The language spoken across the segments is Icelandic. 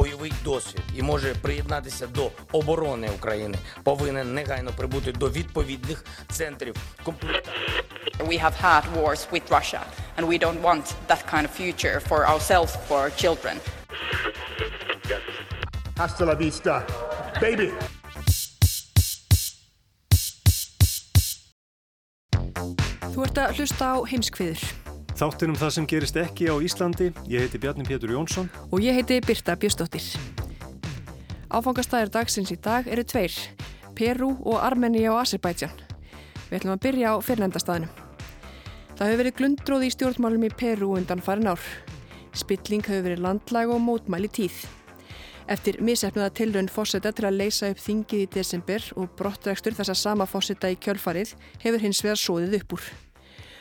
Бойовий досвід і може приєднатися до оборони України, повинен негайно прибути до відповідних центрів комплектації. We have had wars with Russia, and we don't want that kind of future for ourselves, for our children. Hasta la vista, baby! Þú ert að hlusta á heimskviður. Þáttir um það sem gerist ekki á Íslandi. Ég heiti Bjarni Pétur Jónsson. Og ég heiti Birta Bjöstóttir. Áfangastæðir dagsins í dag eru tveir. Peru og Armenia og Azerbaijan. Við ætlum að byrja á fyrrnendastæðinu. Það hefur verið glundróð í stjórnmálum í Peru undan farin ár. Spilling hefur verið landlag og mótmæli tíð. Eftir misefnaða tilraun fósetta til að leysa upp þingið í desember og brottrekstur þessa sama fósetta í kjölfarið hefur hins vegar sóðið upp úr.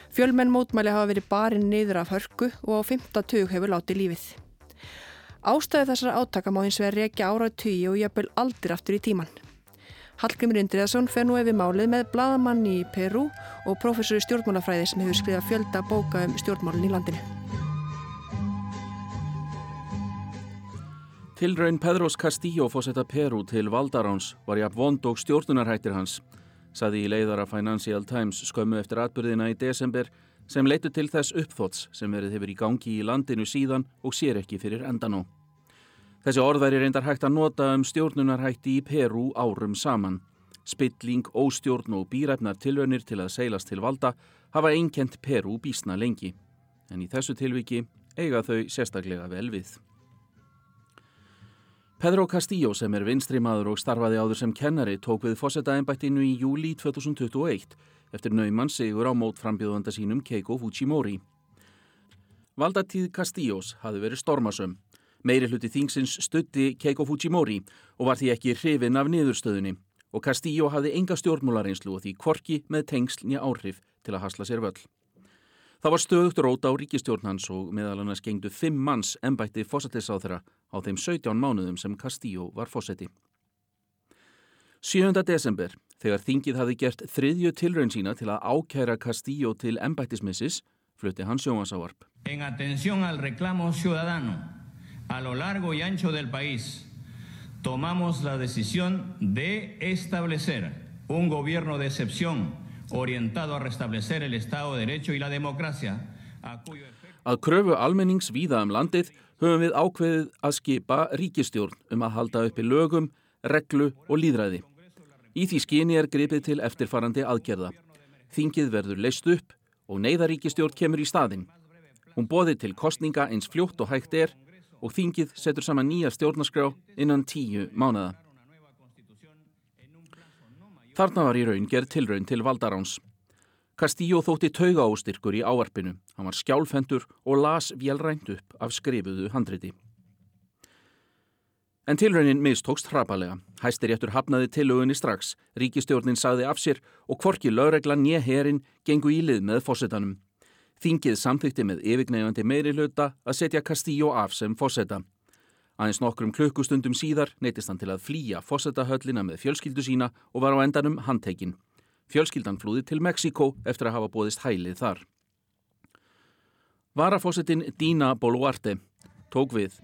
Fjölmenn mótmæli hafa verið barinn niður af hörku og á 15 tug hefur látið lífið. Ástæði þessara átaka má hins vegar rekja ára tugi og jafnvel aldir aftur í tíman. Hallgrimur Indriðarsson fer nú yfir málið með bladamann í Peru og professor í stjórnmálafræði sem hefur skriðað fjölda bóka um stjórnmálun í landinu. Tilraun Pedros Castillo fósetta Peru til Valdaráns var jafn vond og stjórnunarhættir hans, saði í leiðara Financial Times skömmu eftir atbyrðina í desember sem leitu til þess uppþóts sem verið hefur í gangi í landinu síðan og sér ekki fyrir endan á. Þessi orðværi reyndar hægt að nota um stjórnunarhætti í Peru árum saman. Spilling, óstjórn og býræfnar tilraunir til að seilast til valda hafa einkent Peru bísna lengi. En í þessu tilviki eiga þau sérstaklega vel við. Pedro Castillo sem er vinstri maður og starfaði áður sem kennari tók við fósettaembættinu í júli 2021 eftir naumann sigur á mótframbjöðanda sínum Keiko Fujimori. Valdatíð Castillos hafi verið stormasum. Meiri hluti þingsins stutti Keiko Fujimori og var því ekki hrifin af niðurstöðunni og Castillo hafði enga stjórnmúlareynslu og því korki með tengslni áhrif til að hasla sér völl. Það var stöðugt róta á ríkistjórn hans og meðal annars gengdu fimm manns ennbætti fósættisáþra á þeim 17 mánuðum sem Castillo var fósætti. 7. desember, þegar þingið hafi gert þriðju tilraun sína til að ákæra Castillo til ennbættismissis, flutti hann sjómasávarp. En atención al reclamo ciudadano a lo largo y ancho del país, tomamos la decisión de establecer un gobierno de excepción orientado a restablecer el Estado de Derecho y la democracia. Að kröfu almennings víða um landið höfum við ákveðið að skipa ríkistjórn um að halda uppi lögum, reglu og líðræði. Í því skyni er gripið til eftirfarandi aðgerða. Þingið verður leist upp og neyðaríkistjórn kemur í staðinn. Hún bóði til kostninga eins fljótt og hægt er og þingið setur saman nýja stjórnarskrá innan tíu mánada. Þarna var í raun gerð tilraun til valdaráns. Castillo þótti tauga ástyrkur í áarpinu. Hann var skjálfendur og las vélrænt upp af skrifuðu handriti. En tilraunin mistókst hrapalega. Hæstir réttur hafnaði tillögunni strax. Ríkistjórnin sagði af sér og kvorki lögreglan nýja herin gengu í lið með fósettanum. Þingið samþykti með yfirgnefandi meiri hluta að setja Castillo af sem fósetta. Aðeins nokkrum klukkustundum síðar neytist hann til að flýja fósettahöllina með fjölskyldu sína og var á endanum handtekinn. Fjölskyldan flúði til Mexiko eftir að hafa bóðist hælið þar. Varafósettin Dina Boluarte tók við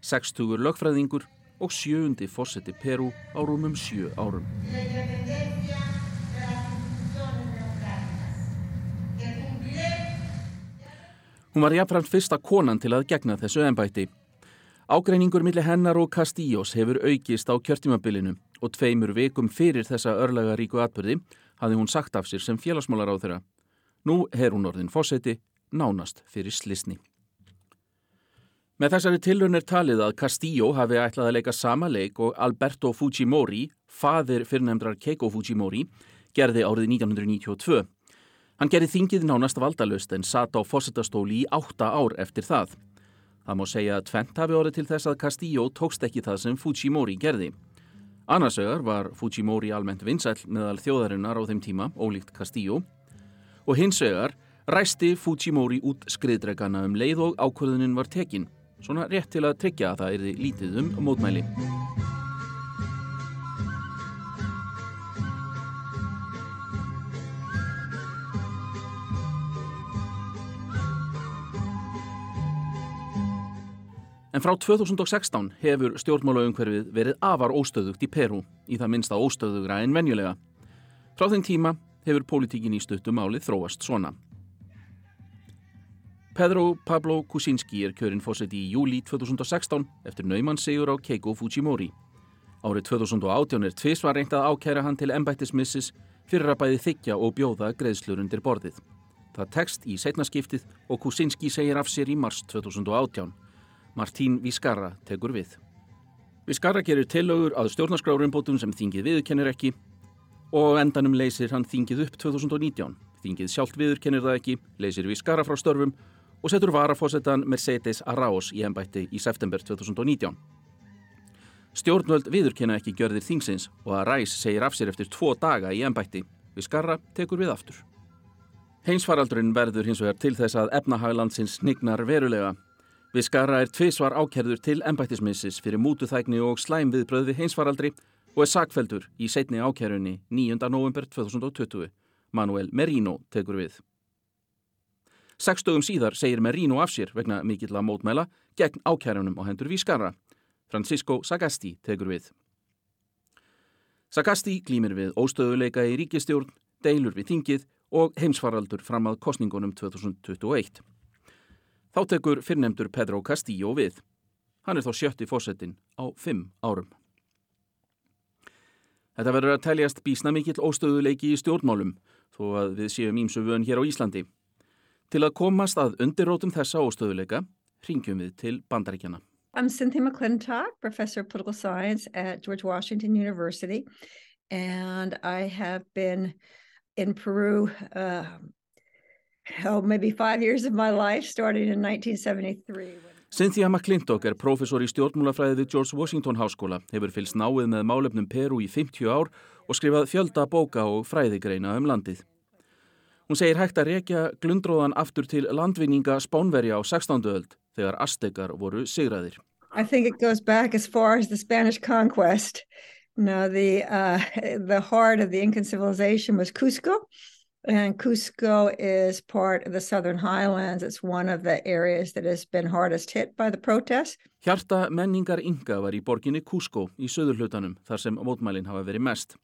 60 lögfræðingur og sjöundi fósetti Peru á rúmum sjö árum. Hún var jafnframt fyrsta konan til að gegna þessu ennbætti. Ágreiningur millir hennar og Castillos hefur aukist á kjörtímabilinu og tveimur vekum fyrir þessa örlega ríku atbyrði hafði hún sagt af sér sem félagsmálar á þeirra. Nú er hún orðin fósetti nánast fyrir slisni. Með þessari tilhörn er talið að Castillo hafi ætlað að leika sama leik og Alberto Fujimori, fadir fyrirnemdrar Keiko Fujimori, gerði árið 1992. Hann gerði þingið nánast valdalust en satt á fósettastóli í átta ár eftir það. Það má segja að tvent hafi orðið til þess að Castillo tókst ekki það sem Fujimori gerði. Annarsvegar var Fujimori almennt vinsæl meðal þjóðarinnar á þeim tíma, ólíkt Castillo, og hinsvegar ræsti Fujimori út skriðdregana um leið og ákvörðunin var tekin, svona rétt til að tryggja að það erði lítið um mótmæli. En frá 2016 hefur stjórnmálaumhverfið verið afar óstöðugt í Peru, í það minnsta óstöðugra en venjulega. Frá þeim tíma hefur pólitíkin í stuttum álið þróast svona. Pedro Pablo Kuczynski er kjörinn fórseti í júli 2016 eftir naumann sigur á Keiko Fujimori. Árið 2018 er tvísvar reynd að ákæra hann til embættismissis fyrir að bæði þykja og bjóða greiðslur undir borðið. Það tekst í setnaskiptið og Kuczynski segir af sér í mars 2018. Martín Vískarra tekur við. Vískarra gerir tillögur að stjórnarskrárumbótum sem þingið viðkennir ekki og endanum leysir hann þingið upp 2019. Þingið sjálft viðkennir það ekki, leysir Vískarra frá störfum og setur varafósettan Mercedes Araos í ennbætti í september 2019. Stjórnvöld viðurkenna ekki gjörðir þingsins og að Ræs segir af sér eftir tvo daga í ennbætti. Vískarra tekur við aftur. Heinsfaraldurinn verður hins vegar til þess að efnahaglandsins nignar verulega Viskara er tvísvar ákerður til embættismissis fyrir mútuþægni og slæm viðbröð við heimsfaraldri og er sakfeldur í setni ákerunni 9. november 2020. Manuel Merino tekur við. Sekstögum síðar segir Merino af sér vegna mikill að mótmæla gegn ákerunum á hendur Viskara. Francisco Sagasti tekur við. Sagasti glýmir við óstöðuleika í ríkistjórn, deilur við þingið og heimsfaraldur fram að kostningunum 2021. Þá tekur fyrrnemdur Pedro Castillo við. Hann er þá sjötti fósettin á fimm árum. Þetta verður að teljast bísna mikill óstöðuleiki í stjórnmálum þó að við séum ímsu vön hér á Íslandi. Til að komast að undirrótum þessa óstöðuleika ringjum við til bandaríkjana. I'm Cynthia McClintock, professor of political science at George Washington University, and I have been in Peru uh, oh, maybe five years of my life, starting in 1973. Cynthia McClintock er professor í stjórnmúlafræði við George Washington Háskóla, hefur fylst náið með málefnum Peru í 50 ár og skrifað fjölda bóka og fræðigreina um landið. Hún segir hægt að rekja glundróðan aftur til landvinninga Spánverja á 16. öld þegar Aztekar voru sigraðir. I think it goes back as far as the Spanish conquest. Now the, uh, the heart of the Incan civilization was Cusco. And Cusco is part of the Southern Highlands. It's one of the areas that has been hardest hit by the protests. Hjarta menningar Inga var í borginni Cusco í söðurhlutanum þar sem mótmælinn hafa verið mest.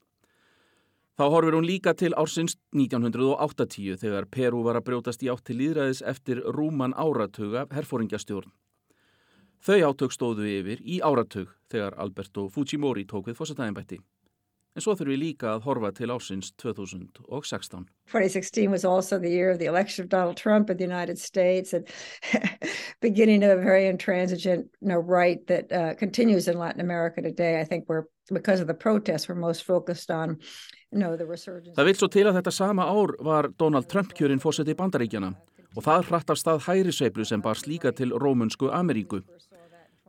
Þá horfir hún líka til ársins 1980 þegar Peru var að brjótast í átt til líðræðis eftir rúman áratuga herfóringjastjórn. Þau átök stóðu yfir í áratug þegar Alberto Fujimori tók við fósatæðinbætti. En svo þurfum við líka að horfa til ásins 2016. 2016 was also the year of the election of Donald Trump in the United States and beginning of a very intransigent you know, right that uh, continues in Latin America today. I think we're, because of the protests, we're most focused on you know, the resurgence. Það vil svo til að þetta sama ár var Donald Trump kjörinn fórseti bandaríkjana og það hratt af stað hæri sveiflu sem bar slíka til Rómunsku Ameríku.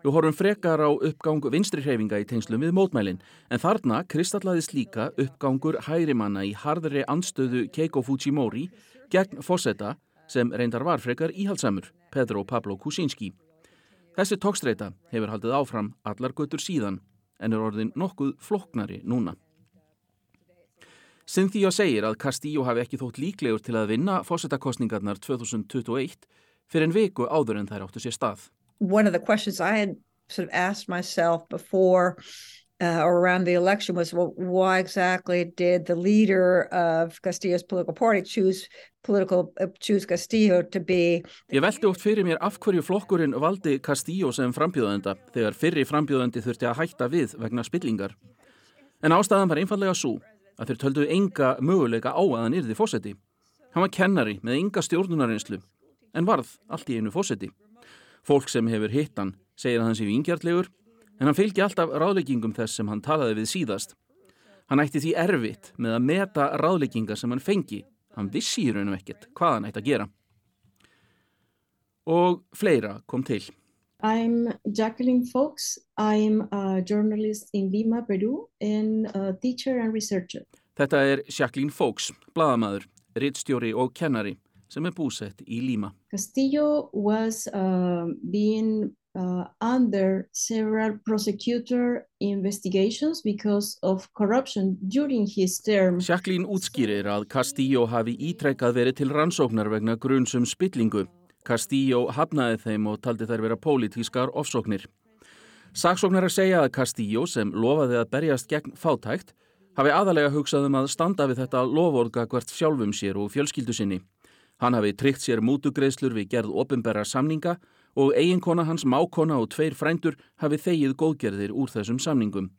Við horfum frekar á uppgang vinstri hreyfinga í tengslum við mótmælin en þarna kristallaðist líka uppgangur hærimanna í hardri anstöðu Keiko Fujimori gegn Fossetta sem reyndar var frekar íhaldsamur, Pedro Pablo Kuczynski. Þessi tókstreita hefur haldið áfram allar götur síðan en er orðin nokkuð floknari núna. Cynthia segir að Castillo hafi ekki þótt líklegur til að vinna fósettakostningarnar 2021 fyrir en viku áður en þær áttu sér stað. One of the questions I had sort of asked myself before uh, or around the election was, well, why exactly did the leader of Castillo's political party choose political uh, choose Castillo to be? Ég veldi oft fyrir mér af hverju flokkurinn valdi Castillo sem frambjóðenda þegar fyrri frambjóðendi þurfti að hætta við vegna spillingar. En ástæðan var einfallega svo að þeir töldu enga möguleika á að hann yrði fósetti. Hann var kennari með enga stjórnunarinslu en varð allt í einu fósetti. Fólk sem hefur hitt hann segir að hann sé vingjartlegur en hann fylgji alltaf ráðleggingum þess sem hann talaði við síðast. Hann ætti því erfitt með að meta ráðlegginga sem hann fengi. Hann vissi í raunum ekkert hvað hann ætti að gera. Og fleira kom til. I'm Jacqueline Fox. I'm a journalist in Lima, Peru, and a teacher and researcher. Þetta er Jacqueline Fox, bladamæður, rittstjóri og kennari sem er búsett í Lima. Castillo was uh, being uh, under several prosecutor investigations because of corruption during his term. Jacqueline útskýrir að Castillo hafi ítrekkað verið til rannsóknar vegna grunnsum spillingu. Castillo hafnaði þeim og taldi þær vera pólitískar ofsóknir. Saksóknar að segja að Castillo sem lofaði að berjast gegn fátækt hafi aðalega hugsað um að standa við þetta lovorga hvert sjálfum sér og fjölskyldu sinni. Hann hafi tryggt sér mútugreislur við gerð ofinberra samninga og eiginkona hans mákona og tveir frændur hafi þegið góðgerðir úr þessum samningum.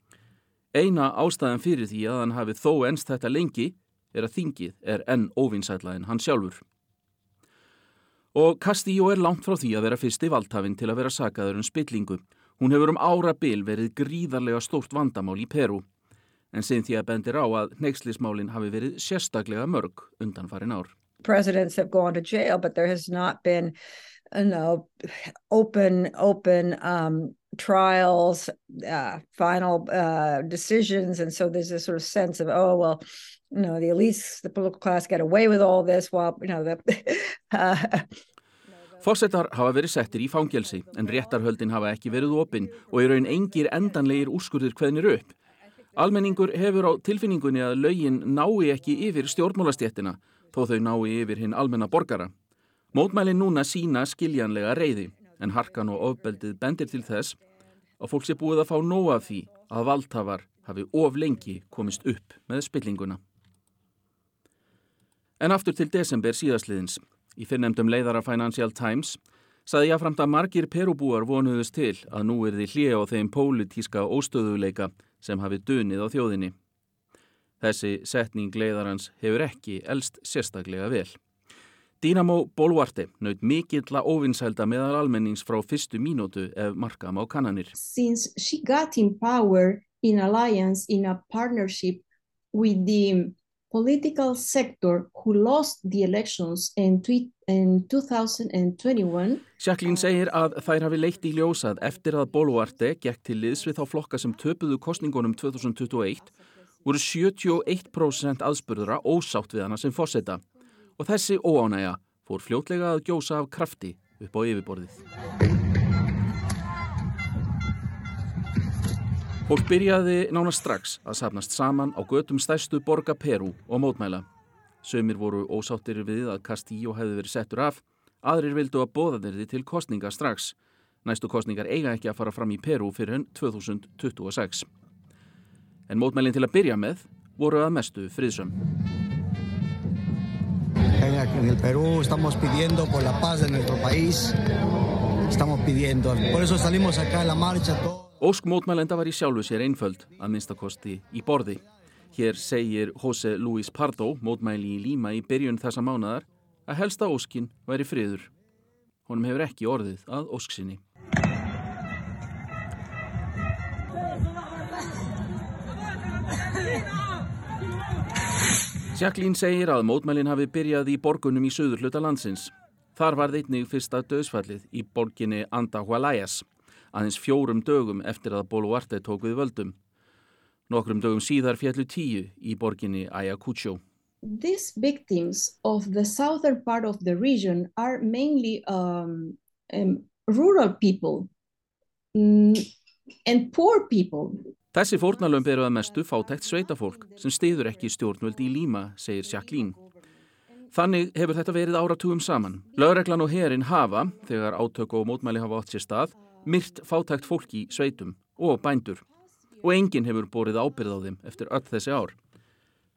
Eina ástæðan fyrir því að hann hafi þó enst þetta lengi er að þingið er enn óvinsætla en hann sjálfur. Og Castillo er langt frá því að vera fyrsti valdhafinn til að vera sakaður um spillingu. Hún hefur um ára bil verið gríðarlega stórt vandamál í Peru. En sinn því að bendir á að neykslismálinn hafi verið sérstaklega mörg undan farin ár. Presidents have gone to jail, but there has not been, you know, open open um, trials, uh, final uh, decisions, and so there's this sort of sense of, oh well, you know, the elites, the political class, get away with all this, while you know the. uh, Fossettar hafa verið settir í fangelsi en réttarhöldin hafa ekki verið opinn og í raun engir endanlegir úrskurðir hveðnir upp. Almenningur hefur á tilfinningunni að lögin nái ekki yfir stjórnmálastjettina þó þau nái yfir hinn almenna borgara. Mótmæli núna sína skiljanlega reyði en harkan og ofbeldið bendir til þess að fólk sé búið að fá nóa því að valdhafar hafi of lengi komist upp með spillinguna. En aftur til desember síðasliðins. Í fyrrnemdum leiðara Financial Times saði jáframt að margir perubúar vonuðust til að nú er því hlið á þeim pólitíska óstöðuleika sem hafi dunið á þjóðinni. Þessi setning leiðarans hefur ekki elst sérstaklega vel. Dínamo Boluarte naut mikilla óvinsælda meðal almennings frá fyrstu mínútu ef markam á kannanir. Since she got in power in alliance in a partnership with the political sector who lost the elections in, in 2021 Jacqueline segir að þær hafi leitt í ljósað eftir að Boluarte gekk til liðs við þá flokka sem töpuðu kostningunum 2021 voru 71% aðspurðura ósátt við hana sem fórseta og þessi óánægja fór fljótlega að gjósa af krafti upp á yfirborðið. Fólk byrjaði nána strax að safnast saman á götum stæstu borga Peru og mótmæla. Sömur voru ósáttir við að Castillo hefði verið settur af, aðrir vildu að bóða þeirri til kostninga strax. Næstu kostningar eiga ekki að fara fram í Peru fyrir enn 2026. En mótmælinn til að byrja með voru að mestu todos. Ósk mótmælenda var í sjálfu sér einföld að minnstakosti í borði. Hér segir José Luis Pardo, mótmæli í Líma í byrjun þessa mánadar, að helsta óskin væri friður. Honum hefur ekki orðið að ósk sinni. Jacqueline segir að mótmælin hafi byrjað í borgunum í söður hluta landsins. Þar var þeitnig fyrsta döðsfallið í borginni Andahualayas aðeins fjórum dögum eftir að Boluarte tók við völdum. Nokkrum dögum síðar fjallu tíu í borginni Ayacucho. These victims of the southern part of the region are mainly um, um, rural people mm, and poor people. Þessi fórnalömb eru að mestu fátækt sveitafólk sem stiður ekki stjórnvöld í Líma, segir Jacqueline. Þannig hefur þetta verið áratugum saman. Lögreglan og herin hafa, þegar átök og mótmæli hafa átt sér stað, myrt fátækt fólk í sveitum og bændur og enginn hefur borið ábyrð á þeim eftir öll þessi ár.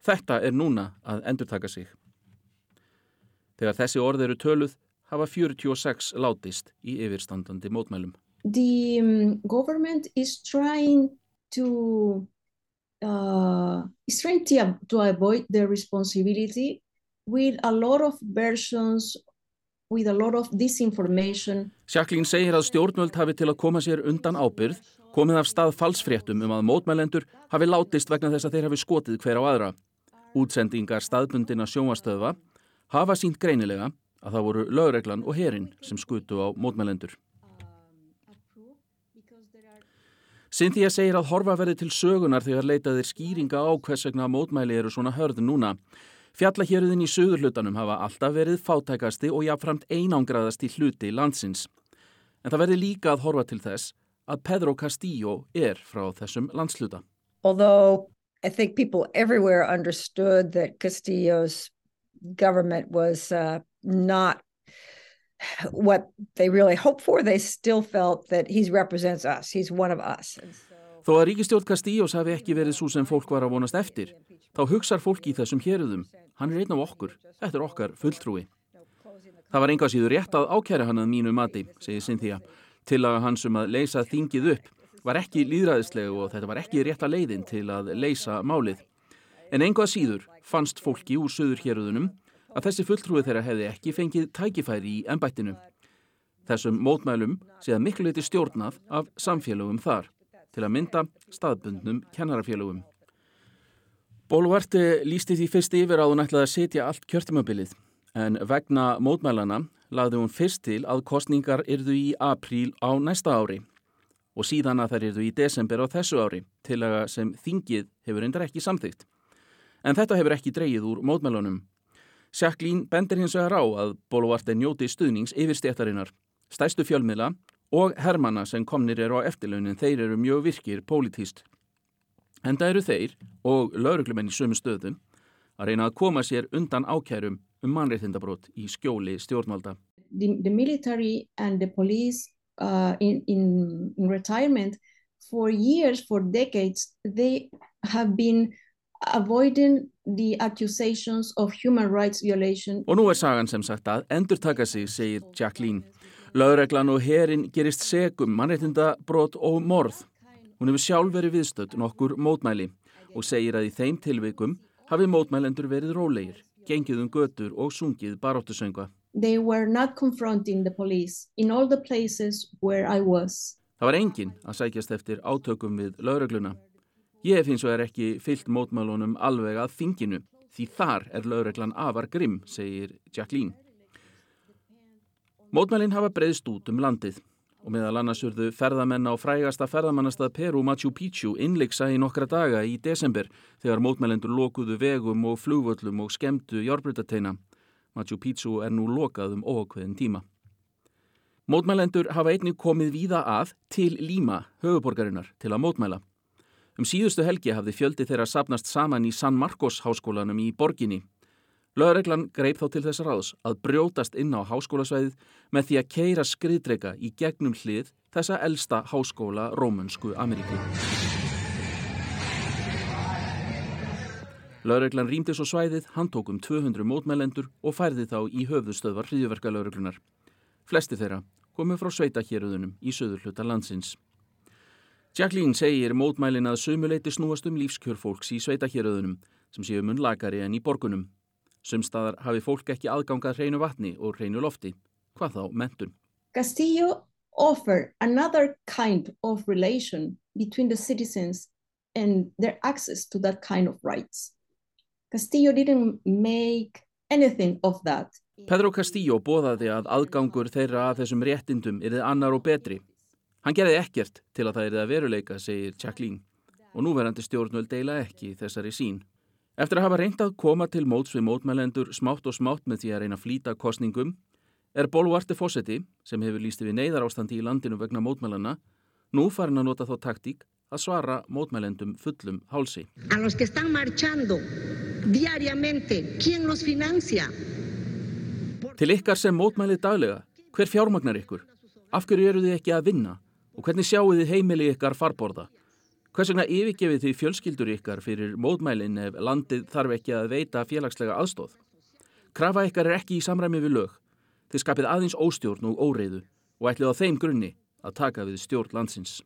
Þetta er núna að endurtaka sig. Þegar þessi orð eru töluð hafa 46 látist í yfirstandandi mótmælum. The um, government is trying to uh, is trying to, to avoid the responsibility with a lot of versions with a lot of disinformation. Jacqueline segir að stjórnvöld hafi til að koma sér undan ábyrð komið af stað falsfréttum um að mótmælendur hafi látist vegna þess að þeir hafi skotið hver á aðra. Útsendingar staðbundina sjónastöðva hafa sínt greinilega að það voru lögreglan og herin sem skutu á mótmælendur. Cynthia segir að horfa verði til sögunar þegar leitaðir skýringa á hvers vegna mótmæli eru svona hörð núna. Fjallahjörðin í söðurhlutanum hafa alltaf verið fátækasti og jáfnframt einangraðasti hluti landsins. En það verði líka að horfa til þess að Pedro Castillo er frá þessum landsluta. Although I think people everywhere understood that Castillo's government was uh, not what they really hoped for, they still felt that he represents us. He's one of us. Þó að ríkistjórn Castillos hafi ekki verið svo sem fólk var að vonast eftir, þá hugsar fólk í þessum héruðum. Hann er einn af okkur. Þetta er okkar fulltrúi. Það var enga síður rétt að ákjæra hann að mínu mati, segir Cynthia. Til að hans um að leysa þingið upp var ekki líðræðislegu og þetta var ekki rétta leiðin til að leysa málið. En enga síður fannst fólki úr söður héruðunum að þessi fulltrúi þeirra hefði ekki fengið tækifæri í ennbættinu. Þessum mótmælum séða miklu leiti stjórnað af samfélögum þar til að mynda staðbundnum kennarafélögum. Bólvarti lísti því fyrst yfir að hún ætlaði að setja allt kjörtumabilið en vegna mótmælana laði hún fyrst til að kostningar yrðu í apríl á næsta ári og síðan að þær yrðu í desember á þessu ári til að sem þingið hefur reyndar ekki samþygt. En þetta hefur ekki dreyið úr mótmælunum. Sjakklín bendir hins vegar á að Bólvarti njóti stuðnings yfir stéttarinnar, stæstu fjölmiðla og hermana sem komnir eru á eftirlaunin þeir eru mjög virkir pólitíst. Enda eru þeir og lauruglumenn í sömu stöðum að reyna að koma sér undan ákærum um mannreittindabrót í skjóli stjórnvalda. The, the military and the police uh, in, in, in retirement for years, for decades, they have been avoiding the accusations of human rights violation. Og nú er sagan sem sagt að endur taka sig, segir Jacqueline. Laureglan og herin gerist segum mannreitindabrót og morð. Hún hefur sjálf verið viðstödd nokkur mótmæli og segir að í þeim tilveikum hafi mótmælendur verið rólegir, gengið um götur og sungið baróttusönga. They were not confronting the police in all the places where I was. Það var enginn að sækjast eftir átökum við lauregluna. Ég hef hins vegar ekki fyllt mótmælunum alveg að þinginu því þar er laureglan afar grimm, segir Jacqueline. Mótmælinn hafa breyðst út um landið og meðal annars urðu ferðamenn á frægasta ferðamannastað Peru Machu Picchu innleiksa í nokkra daga í desember þegar mótmælendur lokuðu vegum og flugvöllum og skemdu járbrutateina. Machu Picchu er nú lokað um ókveðin tíma. Mótmælendur hafa einnig komið víða að til Líma, höfuborgarinnar, til að mótmæla. Um síðustu helgi hafði fjöldi þeirra sapnast saman í San Marcos háskólanum í borginni Lögreglan greip þá til þess ráðs að brjótast inn á háskólasvæðið með því að keira skriðdreika í gegnum hlið þessa elsta háskóla Rómunsku Ameríku. Lögreglan rýmdi svo svæðið, handtókum 200 mótmælendur og færði þá í höfðustöðvar hriðverka lögreglunar. Flesti þeirra komið frá sveitahjörðunum í söður hluta landsins. Jacqueline segir mótmælin að sömuleiti snúast um lífskjörfólks í sveitahjörðunum sem séu mun lagari en í borgunum. Sumstaðar hafi fólk ekki aðgangað hreinu vatni og hreinu lofti. Hvað þá mentun? Castillo offered another kind of relation between the citizens and their access to that kind of rights. Castillo didn't make anything of that. Pedro Castillo bóðaði að aðgangur þeirra að þessum réttindum erið annar og betri. Hann gerði ekkert til að það erið að veruleika, segir Jacqueline, og núverandi stjórnvöld deila ekki þessari sín. Eftir að hafa reynd að koma til móts við mótmælendur smátt og smátt með því að reyna að flýta kostningum, er Bólvarti Fossetti, sem hefur líst við neyðar ástandi í landinu vegna mótmælana, nú farin að nota þá taktík að svara mótmælendum fullum hálsi. A los que están marchando diariamente, ¿quién los financia? Til ykkar sem mótmælið daglega, hver fjármagnar ykkur? Af hverju eru þið ekki að vinna? Og hvernig sjáu þið heimili ykkar farborða? Hvers vegna yfirgefið því fjölskyldur ykkar fyrir mótmælinn ef landið þarf ekki að veita félagslega aðstóð? Krafa ykkar er ekki í samræmi við lög. Þið skapið aðeins óstjórn og óreiðu og ætlið á þeim grunni að taka við stjórn landsins.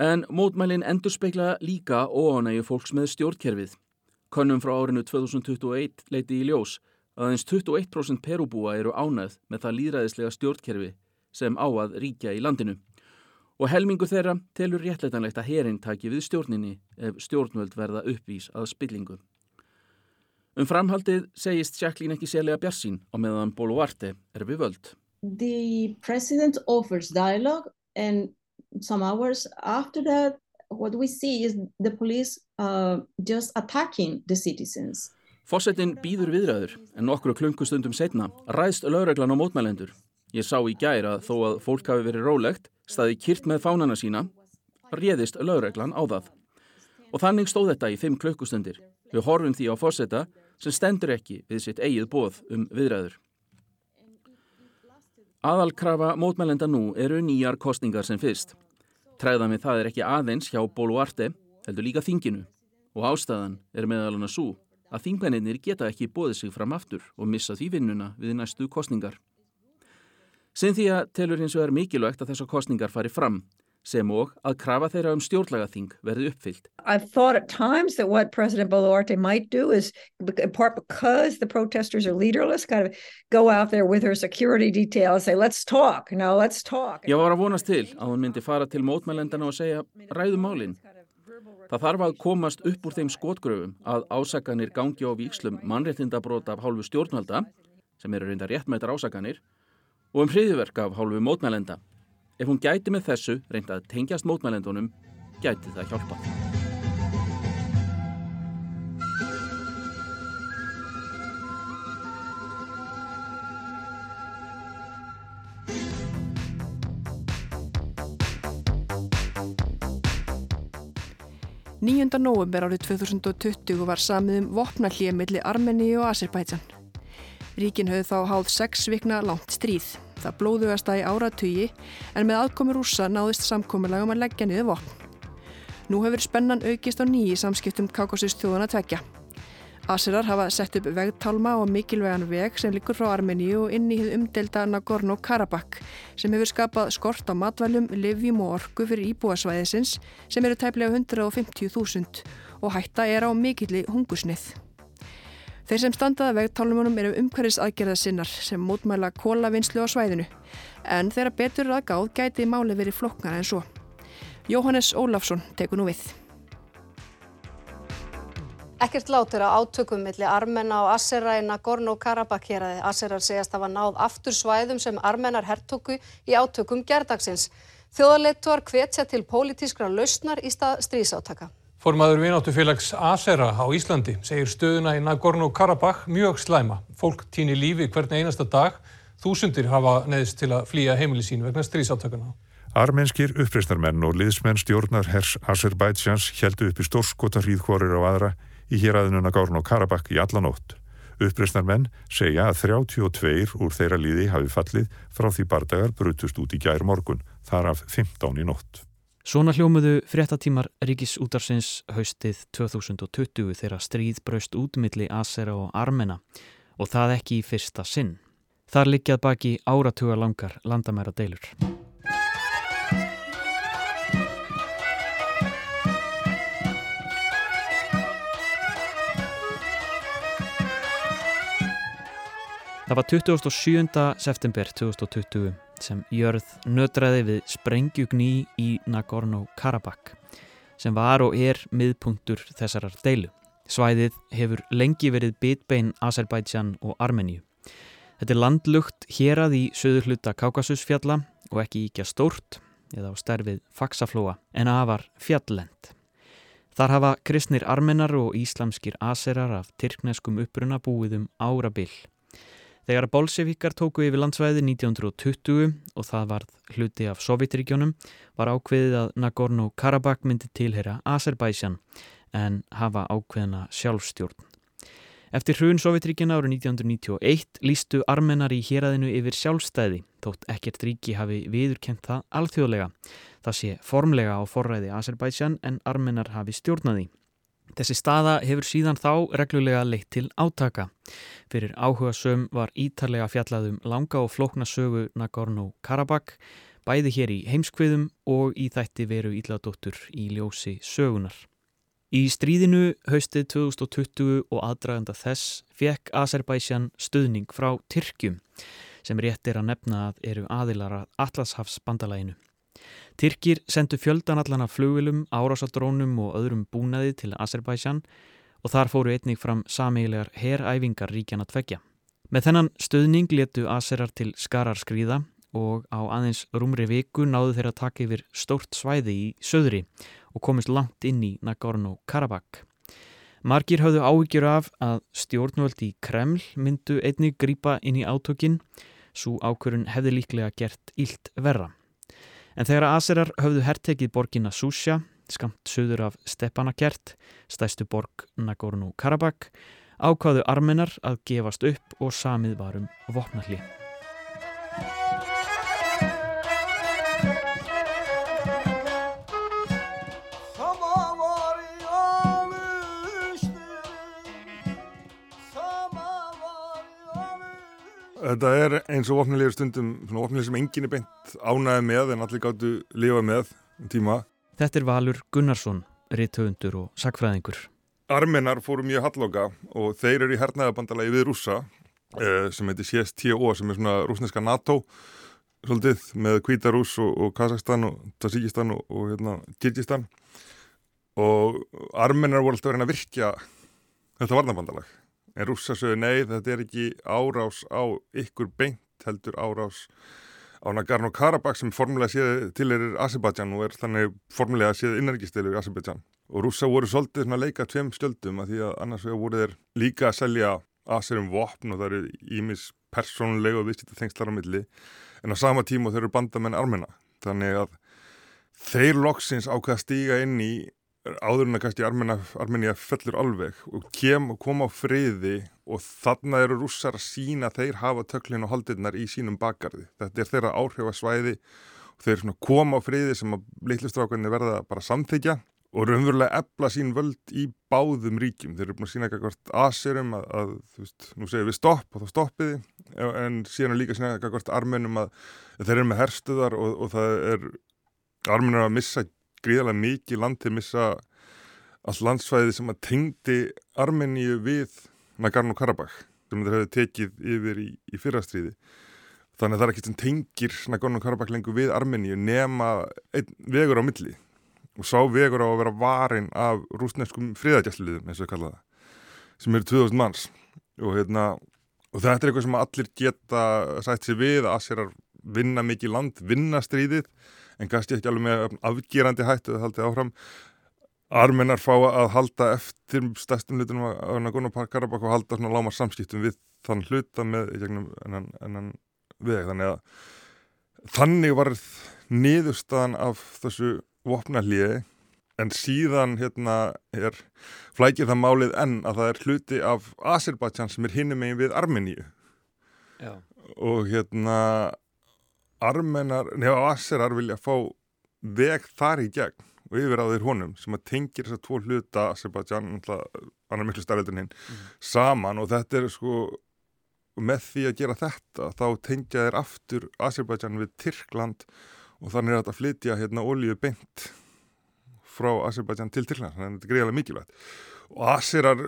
En mótmælinn endur speikla líka óánægju fólks með stjórnkerfið. Könnum frá árinu 2021 leiti í ljós að eins 21% perubúa eru ánægð með það líðræðislega stjórnkerfi sem á að ríkja í landinu og helmingu þeirra telur réttleitanlegt að herin taki við stjórninni ef stjórnvöld verða uppvís að spillingu. Um framhaldið segist Jacqueline ekki sérlega bjarsín á meðan Boluarte er við völd. The president offers dialogue and some hours after that, what we see is the police uh, just attacking the citizens. Fossetin býður viðræður en nokkru klunkustundum setna ræðst lögreglan á mótmælendur. Ég sá í gæra að þó að fólk hafi verið rólegt, staði kýrt með fánana sína, réðist lögreglan á það. Og þannig stóð þetta í fimm klukkustundir. Við horfum því á Fosseta sem stendur ekki við sitt eigið bóð um viðræður. Aðalkrafa mótmælenda nú eru nýjar kostningar sem fyrst. Træðan við það er ekki aðeins hjá Boluarte, heldur líka þinginu. Og ástæðan er meðal hana svo að þingmennir geta ekki bóðið sig fram aftur og missa því vinnuna við næstu kostningar. Cynthia telur hins vegar mikilvægt að þessar kostningar fari fram sem og að krafa þeirra um stjórnlagaþing verði uppfyllt. I've thought at times that what President Boluarte might do is, in part because the protesters are leaderless, kind of go out there with her security detail and say, let's talk, no, let's talk. Ég var að vonast til að hún myndi fara til mótmælendana og segja, ræðum málinn. Það þarf að komast upp úr þeim skotgröfum að ásakanir gangi á vikslum mannréttindabrót af hálfu stjórnvalda, sem eru reynda réttmættar ásakanir, og um hriðiverk af hálfu mótmælenda. Ef hún gæti með þessu reynda að tengjast mótmælendunum, gæti það hjálpað. Níunda nóvember árið 2020 var samið um vopnallíu millir Armeni og Azerbaijan. Ríkin höfðu þá háð sex vikna langt stríð. Það blóðugasta í áratugi en með aðkomi rúsa náðist samkominnlega um að leggja niður vopn. Nú hefur spennan aukist á nýji samskiptum Kákosist þjóðana tvekja. Aserar hafa sett upp vegtalma og mikilvegan veg sem likur frá Armeníu og inn í umdelda Nagorno-Karabakh sem hefur skapað skort á matvælum, livjum og orgu fyrir íbúasvæðisins sem eru tæplega 150.000 og hætta er á mikilli hungusnið. Þeir sem standaða vegtálumunum eru umhverfis aðgerða sinnar sem mótmæla kólavinnslu á svæðinu en þeirra betur að gáð gæti máli verið flokknar en svo. Jóhannes Ólafsson tekur nú við. Ekkert látur á átökum milli Armena og Assera í Nagorno-Karabakh héræði. Asserar segjast hafa náð aftur svæðum sem Armenar herrtóku í átökum gerdagsins. Þjóðarleittuar hvetja til pólitískra lausnar í stað strísátaka. Formaður vináttufélags Asera á Íslandi segir stöðuna í Nagorno-Karabakh mjög slæma. Fólk týnir lífi hvern einasta dag. Þúsundir hafa neðist til að flýja heimili sín vegna strísátakana. Armenskir uppreistarmenn og liðsmenn stjórnar hers Azerbaidsjans heldu upp í stórskota hríðkvorir á aðra í héræðinu Nagorno-Karabakh í allanótt. Uppreistarmenn segja að 32 úr þeirra líði hafi fallið frá því bardagar brutust út í gær morgun, þar af 15 í nótt. Svona hljómuðu fréttatímar Ríkis útarsins haustið 2020 þegar stríð braust útmiðli Asera og Armena og það ekki í fyrsta sinn. Þar liggjað baki áratuga langar landamæra deilur. Það var 27. september 2020 sem jörð nötraði við sprengjugni í Nagorno-Karabakh sem var og er miðpunktur þessarar deilu. Svæðið hefur lengi verið bitbein Azerbaijan og Armeníu. Þetta er landlugt hérað í söður hluta Kaukasusfjalla og ekki íkja stórt eða á stærfið faksaflóa en afar fjallend. Þar hafa kristnir armenar og íslamskir aserar af tyrkneskum uppruna búið um árabill. Þegar bolsevíkar tóku yfir landsvæði 1920 og það varð hluti af Sovjetregjónum var ákveðið að Nagorno-Karabakh myndi tilhera Azerbaijan en hafa ákveðina sjálfstjórn. Eftir hrun Sovjetríkina árið 1991 lístu armenar í héræðinu yfir sjálfstæði þótt ekkert ríki hafi viðurkent það alþjóðlega. Það sé formlega á forræði Azerbaijan en armenar hafi stjórnaði. Þessi staða hefur síðan þá reglulega leitt til átaka. Fyrir áhuga söm var ítarlega fjallaðum langa og flókna sögu Nagorno-Karabakh, bæði hér í heimskviðum og í þætti veru ílladóttur í ljósi sögunar. Í stríðinu haustið 2020 og aðdraganda þess fekk Azerbaijan stuðning frá Tyrkjum sem rétt er að nefna að eru aðilara Atlashafs bandalæginu. Tyrkir sendu fjöldanallana flugvilum, árásadrónum og öðrum búnaði til Azerbaijan og þar fóru einnig fram sameigilegar heræfingar ríkjana tveggja. Með þennan stöðning letu Azerar til skarar skrýða og á aðeins rúmri viku náðu þeirra taka yfir stórt svæði í söðri og komist langt inn í Nagorno-Karabakh. Margir hafðu áhyggjur af að stjórnvöld í Kreml myndu einnig grýpa inn í átökin, svo ákvörun hefði líklega gert ílt verra. En þegar Aserar hafðu herrtekið borgina Susha, skamt söður af Stepanakert, stæstu borg Nagorno-Karabakh, ákvaðu armenar að gefast upp og samið varum vopnalli. Þetta er eins og vopnilegur stundum, svona vopnileg sem enginn er beint ánæði með en allir gáttu lifa með um tíma. Þetta er Valur Gunnarsson, rithöfundur og sakfræðingur. Armenar fóru mjög halloka og þeir eru í hernaðabandalagi við rússa eh, sem heitir CSTO sem er svona rúsneska NATO svolítið með Kvítarús og, og Kazakstan og Tajikistan og, og hérna, Kyrkistan og armenar voru alltaf verið að virkja þetta varnabandalag En rússa sögðu nei, þetta er ekki árás á ykkur beint heldur árás á Nagorno-Karabakh sem formulega séð til er Azerbaijan og er þannig formulega séð innargistilur í Azerbaijan. Og rússa voru svolítið svona leika tveim skjöldum að því að annars vegar voru þeir líka að selja Azerum vopn og það eru ímis persónulega og viðsýtta þengslar á milli en á sama tíma þeir eru bandamenn armena. Þannig að þeir loksins ákveða stíga inn í áður en að kannski Armenia fellur alveg og kem og koma á friði og þarna eru rússar að sína þeir hafa töklinn og haldirnar í sínum bakgarði. Þetta er þeirra áhrifasvæði og þeir koma á friði sem að litlustrákunni verða bara samþykja og raunverulega ebla sín völd í báðum ríkjum. Þeir eru búin að sína eitthvað aserum að, að veist, nú segir við stopp og þá stoppiði en síðan líka sína eitthvað armenum að þeir eru með herstuðar og, og það er armenum að missa gríðarlega mikið land til að missa all landsvæði sem að tengdi Armeníu við Nagorno-Karabakh sem þeir hefði tekið yfir í, í fyrrastriði. Þannig að það er ekkert sem tengir Nagorno-Karabakh lengur við Armeníu nema vegur á milli. Og sá vegur á að vera varin af rúsneskum friðagjastliðum eins og það kallaða sem eru 2000 manns. Og, hérna, og þetta er eitthvað sem allir geta sætt sér við að sér að vinna mikið land, vinna stríðið en kannski ekki alveg með afgerandi hættu að halda áfram. Armenar fá að halda eftir stærstum hlutunum á Nagorno-Karabakh og halda svona láma samskiptum við þann hluta með ennan, ennan veg. Þannig að þannig var niðurstaðan af þessu vopnallíði en síðan hérna er flækið það málið enn að það er hluti af Azerbaijan sem er hinnum megin við Armeníu. Já. Og hérna armenar, nefa aserar vilja fá veg þar í gegn og yfir á þeir honum sem að tengir þessar tvo hluta Azerbaijan, annar miklu starfildin hinn, mm. saman og þetta er sko með því að gera þetta þá tengja þeir aftur Azerbaijan við Tyrkland og þannig er þetta að flytja hérna ólíu beint frá Azerbaijan til Tyrkland, þannig að þetta er greiðilega mikilvægt og Aserar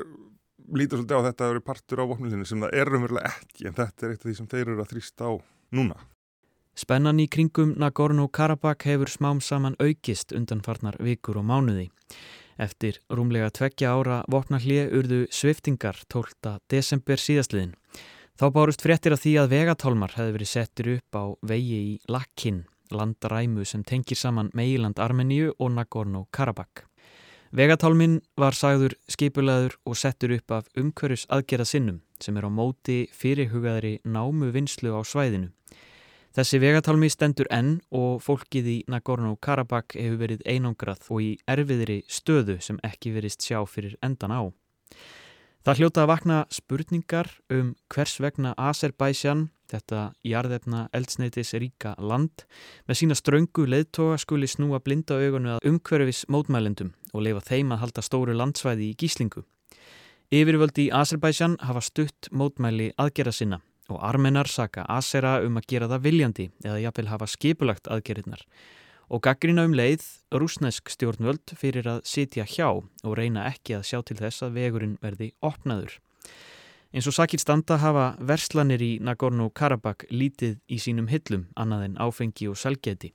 lítur svolítið á þetta að vera partur á vopnulinu sem það er umverulega ekki en þetta er eitt af því sem þeir eru að þrýsta á núna. Spennan í kringum Nagorno-Karabakh hefur smám saman aukist undanfarnar vikur og mánuði. Eftir rúmlega tveggja ára vopnallið urðu sviftingar 12. desember síðastliðin. Þá bárust fréttir af því að vegatálmar hefði verið settir upp á vegi í Lakkin, landræmu sem tengir saman meiland Armeníu og Nagorno-Karabakh. Vegatálmin var sagður skipulaður og settur upp af umhverjus aðgerða sinnum sem er á móti fyrirhugaðri námu vinslu á svæðinu. Þessi vegatálmi stendur enn og fólkið í Nagorno-Karabakh hefur verið einangrað og í erfiðri stöðu sem ekki verist sjá fyrir endan á. Það hljóta að vakna spurningar um hvers vegna Azerbaijan, þetta jarðefna eldsneitis ríka land, með sína ströngu leðtoga skuli snúa blinda augunu að umhverfis mótmælendum og leifa þeim að halda stóru landsvæði í gíslingu. Yfirvöldi í Azerbaijan hafa stutt mótmæli aðgerra sinna og armenar saka Asera um að gera það viljandi eða jafnvel hafa skipulagt aðgerðnar og gaggrina um leið rúsnesk stjórnvöld fyrir að sitja hjá og reyna ekki að sjá til þess að vegurinn verði opnaður. Eins og sakir standa hafa verslanir í Nagorno-Karabakh lítið í sínum hillum annað en áfengi og salgeti.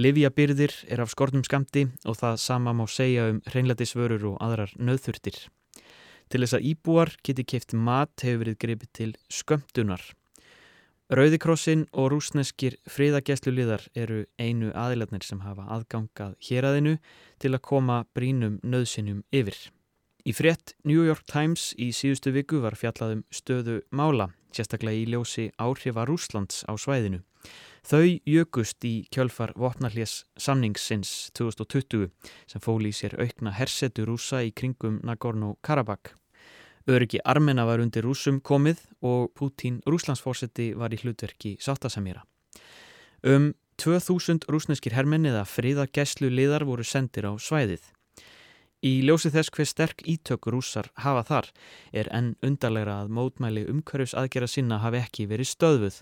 Livjabyrðir er af skortum skamti og það sama má segja um hreinlætisvörur og aðrar nöðþurftir. Til þess að íbúar geti keift mat hefur verið greipið til skömmtunar Rauðikrossin og rúsneskir friðagæsluliðar eru einu aðilarnir sem hafa aðgangað héræðinu til að koma brínum nöðsinum yfir. Í frétt New York Times í síðustu viku var fjallaðum stöðu mála, sérstaklega í ljósi áhrifa Rúslands á svæðinu. Þau jökust í kjölfar vopnarlés samningsins 2020 sem fóli í sér aukna hersetu rúsa í kringum Nagorno-Karabakh. Öryggi Armena var undir rúsum komið og Pútín rúslandsfórseti var í hlutverki sáttasamýra. Um 2000 rúsneskir hermenni eða friða gæslu liðar voru sendir á svæðið. Í ljósi þess hver sterk ítök rúsar hafa þar er enn undarlegra að mótmæli umhverfis aðgera sinna hafi ekki verið stöðvuð.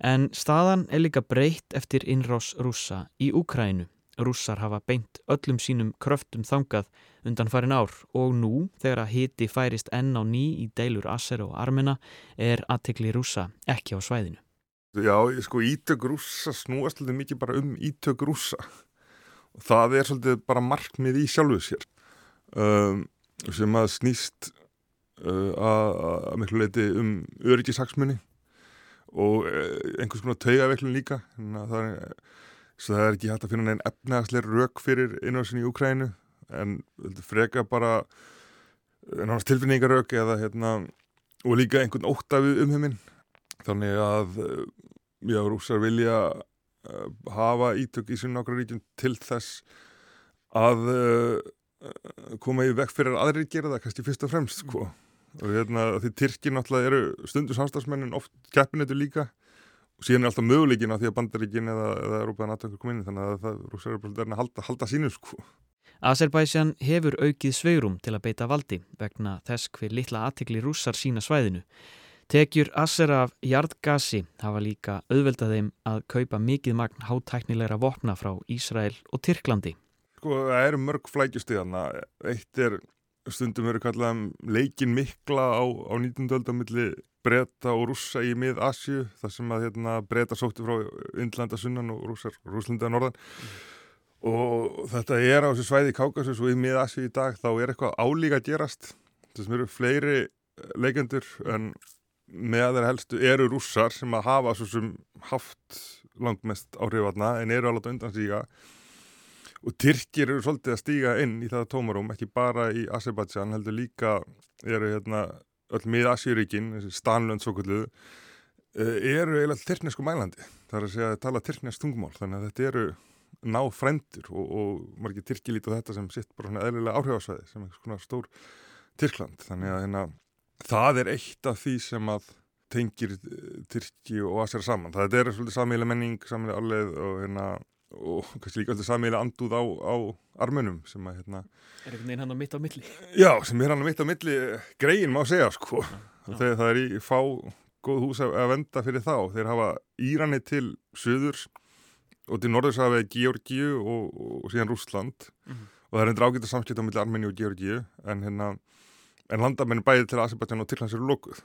En staðan er líka breytt eftir innrás rúsa í Úkrænu. Rússar hafa beint öllum sínum kröftum þangað undan farin ár og nú þegar að hiti færist enn á ný í deilur Asser og Armena er aðtekli rúsa ekki á svæðinu. Já, sko ítök rúsa snúast svolítið mikið bara um ítök rúsa og það er svolítið bara markmið í sjálfuð sér um, sem að snýst uh, að miklu leiti um öryggisaksmunni og uh, einhvers konar taugaveiklun líka það er, það er ekki hægt að finna neinn efnagsleir rauk fyrir innvásin í Ukrænu en freka bara náttúrulega tilfinningarrauk eða hérna og líka einhvern óttafið um heiminn þannig að já, rúsar vilja uh, hafa ítök í svona okkar ríkjum til þess að uh, koma í vekk fyrir að aðri gera það kannski fyrst og fremst sko. og hérna því Tyrkir náttúrulega eru stundu samstagsmennin oft keppinættu líka og síðan er alltaf möguleikin á því að bandaríkin eða, eða Európaðan aðtökur koma inn þannig að það rúsar eru bara að halda, halda sínu sko. Azerbaijan hefur aukið sveirum til að beita valdi vegna þess hver litla aðtikli rússar sína svæðinu Tekjur Asser af jarðgasi hafa líka auðveldað þeim að kaupa mikið magn hátæknilegra vopna frá Ísrael og Tyrklandi. Sko það eru mörg flækjustíðana. Eitt er stundum verið kallað leikin mikla á, á 19. öldamilli breyta og rússa í mið Asju þar sem að hérna, breyta sótti frá Indlanda sunnan og rússar rúslanda norðan. Mm. Og þetta er á þessu svæði í Kákasus og í mið Asju í dag þá er eitthvað álíka að gerast. Þessum eru fleiri leikendur en með þeir helstu eru rússar sem að hafa svo sem haft langmest áhrifatna en eru alveg undan stíga og Tyrkir eru svolítið að stíga inn í það tómarum, ekki bara í Azerbaijan heldur líka eru hérna öll mið Asjuríkin, Stanlund svo kvöldu, eh, eru eiginlega tyrknesku mælandi, það er að segja að tala tyrknesk tungmál, þannig að þetta eru ná fremdur og, og margir Tyrki líti á þetta sem sitt bara svona eðlilega áhrifasvæði sem er svona stór Tyrkland, þannig að hérna það er eitt af því sem að tengir eh, Tyrki og Asera saman. Það er svolítið samílega menning, samílega arleið og hérna og kannski líka alltaf samílega andúð á, á armunum sem að hérna Er einhvern veginn hann á mitt á milli? Já, sem er hann á mitt á milli greiðin má segja sko. Þegar það er í fá góð hús að venda fyrir þá. Þeir hafa Írani til söðurs og til norðurs hafa Georgiu og, og síðan Rúsland mm -hmm. og það er endur ágætt að samskipta á milli Armeni og Georgiu en hérna en landamennin bæði til Azerbaijan og Tyrklands eru lókuð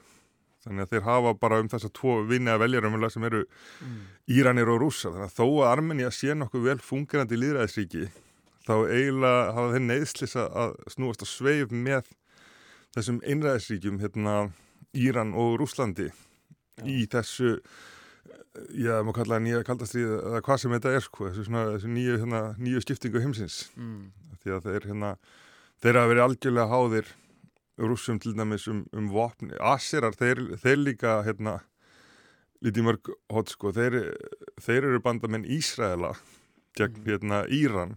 þannig að þeir hafa bara um þess að tvo vinni að velja um sem eru mm. Íranir og Rúsa þannig að þó að Armenia sé nokkuð vel fungerandi í líðræðisríki þá eiginlega hafa þeir neyðslis að snúast að sveif með þessum einræðisríkjum hérna Íran og Rúslandi ja. í þessu já, maður kallaði nýja kaldastrið eða hvað sem þetta er sko, þessu, svona, þessu nýju, hérna, nýju skiptingu heimsins mm. því að þeir hérna þeir hafa verið algjörlega háðir rússum til dæmis um, um vopni Aserar, þeir, þeir líka hérna, lítið mörg hot sko, þeir, þeir eru bandamenn Ísraela gegn mm. hérna, Íran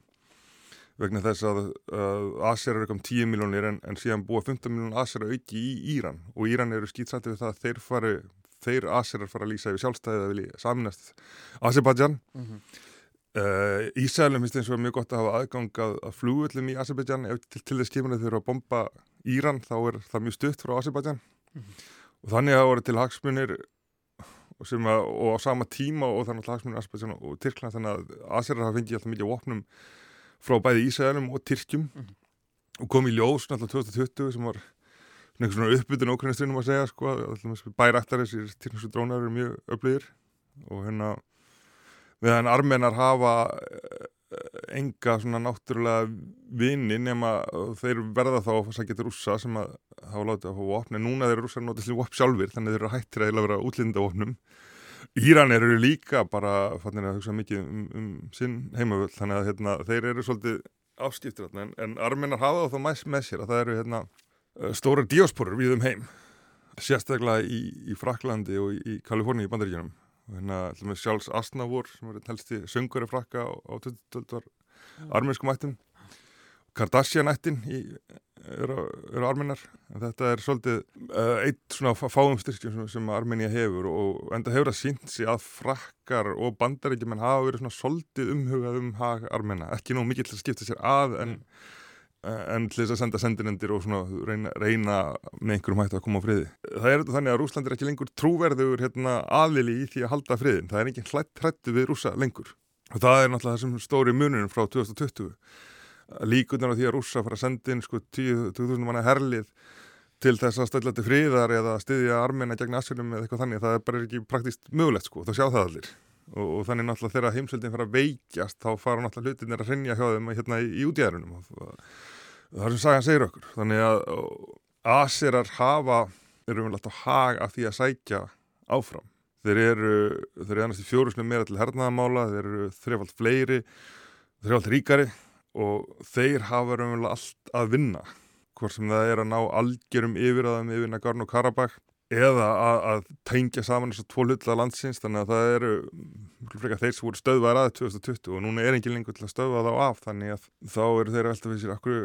vegna þess að, að Aserar er kom 10 miljónir en, en síðan búa 15 miljónir Aserar auki í Íran og Íran eru skýtsættið við það að þeir fari þeir Aserar fara að lýsa yfir sjálfstæðið að vilja saminast Azerbaijan mm -hmm. Uh, Ísælum finnst eins og mjög gott að hafa aðgang að, að flugullum í Azerbaijan til, til þess kemur þeir eru að bomba Íran þá er það mjög stutt frá Azerbaijan mm -hmm. og þannig að það voru til hagsmunir og, að, og á sama tíma og þannig að hagsmunir Azerbaijan og Tyrkland þannig að Azerar hafa fengið alltaf mikið vopnum frá bæði Ísælum og Tyrkjum mm -hmm. og kom í ljós alltaf 2020 sem var svona uppbytun okkurnestunum að segja sko, bæræktaris í tyrknastu drónar eru mjög öflugir og hérna meðan armenar hafa enga svona náttúrulega vini nema þeir verða þá að sækja til rússa sem að hafa látið að fá vopn. En núna þeir rússar notið til vopn sjálfur þannig þeir eru hættir að vera útlýnda vopnum. Íranir eru líka bara fannir að hugsa mikið um, um sinn heimavöld þannig að hérna, þeir eru svolítið afskiptir en, en armennar hafa þá mæst með sér að það eru hérna, stóra diasporur við um heim. Sérstaklega í, í Fraklandi og í Kaliforni í bandaríkjunum hérna, sjálfs Asnavor sem er helsti söngari frakka á, á 20. armenskum ættum Kardashian-ættin eru er armennar þetta er svolítið uh, eitt svona fáum styrkjum sem, sem Armenia hefur og enda hefur það sínt sig að frakkar og bandaríkjumenn hafa verið svona svolítið umhugað um hag armenna, ekki nú mikið til að skipta sér að en, mm. En til þess að senda sendinendir og reyna, reyna með einhverjum hættu að koma á friði. Það er þannig að Rúsland er ekki lengur trúverður hérna, aðlili í því að halda friðin, það er ekki hlætt hrættu við rúsa lengur. Og það er náttúrulega þessum stóri mununum frá 2020 líkunar á því að rússa fara að senda inn sko 10.000 manna herlið til þess að stöðla til fríðar eða styðja armina gegn asylum eða eitthvað þannig það er bara ekki praktist mögulegt sko, þá sjá það allir. Og, og þannig náttúrulega þegar heimsveldin fara að veikjast þá fara náttúrulega hlutinir að hrennja hjá þeim hérna í, í útjærunum og það er sem sagan segir okkur. Þannig að asirar hafa eru vel alltaf hag af því að sækja áfram. Þeir eru, þeir eru annars í fjórusnum meira til hernaðamála, þeir eru þrefald fleiri, þrefald ríkari og þeir hafa raunverulega allt að vinna. Hvort sem það er að ná algjörum yfir Nagorno-Karabakh eða að, að tengja saman þessar tvo hlutla landsins. Þannig að það eru frekar þeir sem voru stöðvar að 2020 og núna er engin lengur til að stöðva þá af. Þannig að þá eru þeir veltað við sér akkur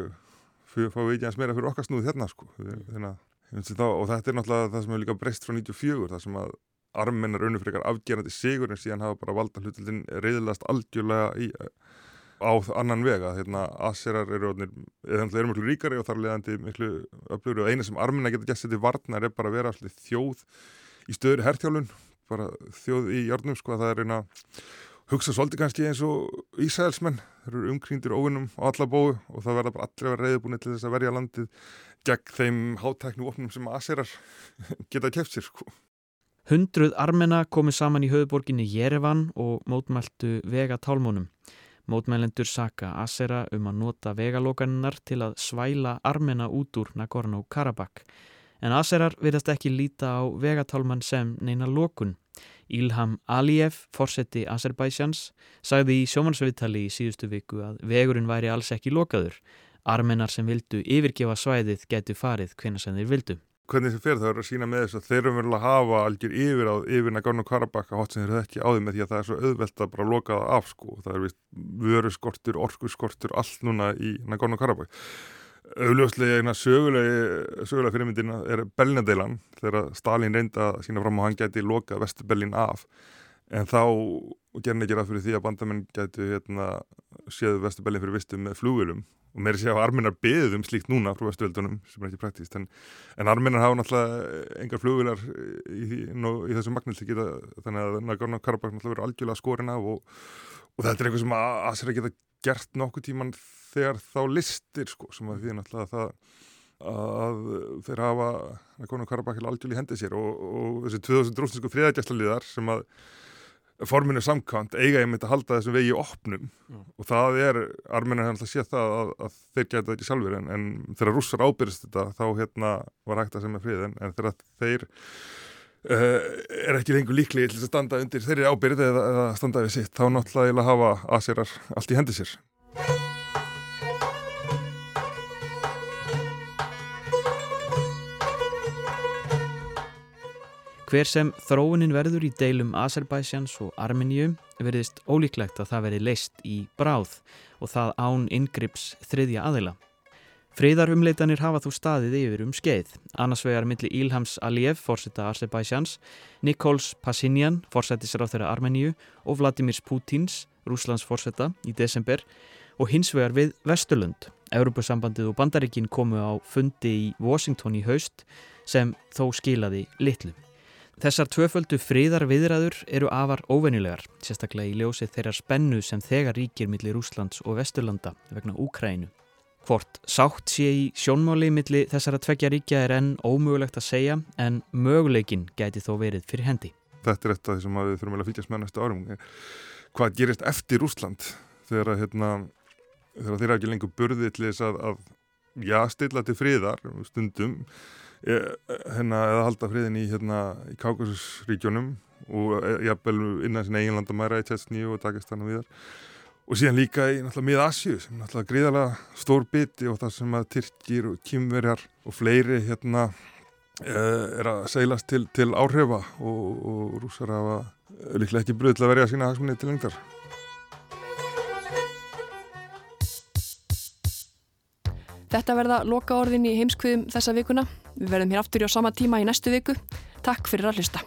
fyrir fá veikjans meira fyrir okkar snúð hérna sko. Þeirna, þá, og þetta er náttúrulega það sem hefur líka breyst frá 94 það sem að armennar unnufrekar afgerandi sigur en síðan hafa bara valda hlutildin reyðilast algjörlega í á annan vega, hérna Aserar eru eru miklu ríkari og þar leðandi miklu öflugur og eina sem arminna getur gæst þetta varnar er bara að vera allir þjóð í stöður herrtjálun bara þjóð í járnum sko að það er eina hugsa svolítið kannski eins og Ísæðelsmenn, þeir eru umkrýndir óvinnum á alla bóu og það verða bara allir að vera reyðbúin til þess að verja landið gegn þeim hátæknu opnum sem Aserar geta keft sér sko. Hundruð armenna komið saman í höfuborginni Jerevan og mótmæltu vega tálmónum. Mótmælendur saka Asera um að nota vegalókaninnar til að svæla armena út úr Nagorno-Karabakh. En Aserar virðast ekki líta á vegatálman sem neina lókun. Ilham Aliyev, fórseti Azerbaidsjans, sagði í sjómansviðtali í síðustu viku að vegurinn væri alls ekki lókaður. Armenar sem vildu yfirgefa svæðið getu farið hvena sem þeir vildu. Hvernig þessi fer það er að sína með þess að þeir eru verið að hafa algjör yfir á yfir Nagorno Karabakka hot sem þeir höfðu ekki á því með því að það er svo auðvelt að bara loka það af sko. Það er vist vöru skortur, orku skortur allt núna í Nagorno Karabakk auðljóslega eina sögulega sögulega fyrirmyndin er Bellinadeilan þegar Stalin reynda að sína fram og hann gæti lokað Vesturbellin af. En þá gerði ekki ræð fyrir því að bandamenn gæti hérna, séðu Vesturbellin fyrir vistum með flugulum og mér er að arminnar beðum um slíkt núna frá vestöldunum sem er ekki praktíst en, en arminnar hafa náttúrulega engar flugvilar í, í, í þessu magnilti geta þannig að Nagorno-Karabakh náttúrulega verður algjörlega skorin af og, og þetta er eitthvað sem Asra geta gert nokkuð tíman þegar þá listir sko sem að því náttúrulega það að þeir hafa Nagorno-Karabakh algjörlega í hendið sér og, og þessi 2000 rústinsku friðagjastaliðar sem að forminu samkvæmt eiga ég myndi að halda þessum vegi opnum Já. og það er, armennar hefði alltaf séð það að, að þeir geta þetta ekki sjálfur en, en þegar rússar ábyrðist þetta þá hérna var hægt að sem er frið en, þegar þeir uh, er ekki lengur líkli til að standa undir þeirri ábyrð eða, eða standa við sitt þá náttúrulega hafa aðsérar allt í hendi sér Hver sem þróunin verður í deilum Azerbaidsjans og Armeníu verðist ólíklegt að það verði leist í bráð og það án ingrips þriðja aðila. Friðarumleitanir hafa þú staðið yfir um skeið. Annars vegar milli Ilhams Aliyev, fórsetta Azerbaidsjans, Nikols Pashinyan, fórsetisráð þeirra Armeníu og Vladimir Putins, Rúslands fórsetta, í desember og hins vegar við Vesturlund. Europasambandið og Bandaríkin komu á fundi í Washington í haust sem þó skilaði litlu. Þessar tvöföldu fríðar viðræður eru afar óvennilegar, sérstaklega í ljósið þeirra spennu sem þegar ríkir millir Úslands og Vesturlanda vegna Úkrænu. Hvort sátt sé í sjónmáli millir þessara tveggja ríkja er enn ómögulegt að segja en möguleikin gæti þó verið fyrir hendi. Þetta er því sem við þurfum að fylgjast með næstu árum. Hvað gerist eftir Úsland þegar, hérna, þegar þeirra ekki lengur burði til þess að, að já, stilla til fríðar stundum hérna, eða halda friðin í, hérna, í Kákasusríkjónum og e, jafnvel innan sinna eiginlandamæra í Tjetsníu og Dagestan og viðar og síðan líka í náttúrulega miða Asju sem náttúrulega gríðarlega stór biti og það sem að Tyrkir og Kymverjar og fleiri hérna er að seilast til, til áhrifa og, og rúsar hafa líklega ekki bröð til að sína hagsmunni til lengdar. Þetta verða loka orðin í heimskviðum þessa vikuna. Við verðum hér aftur í á sama tíma í næstu viku. Takk fyrir að hlusta.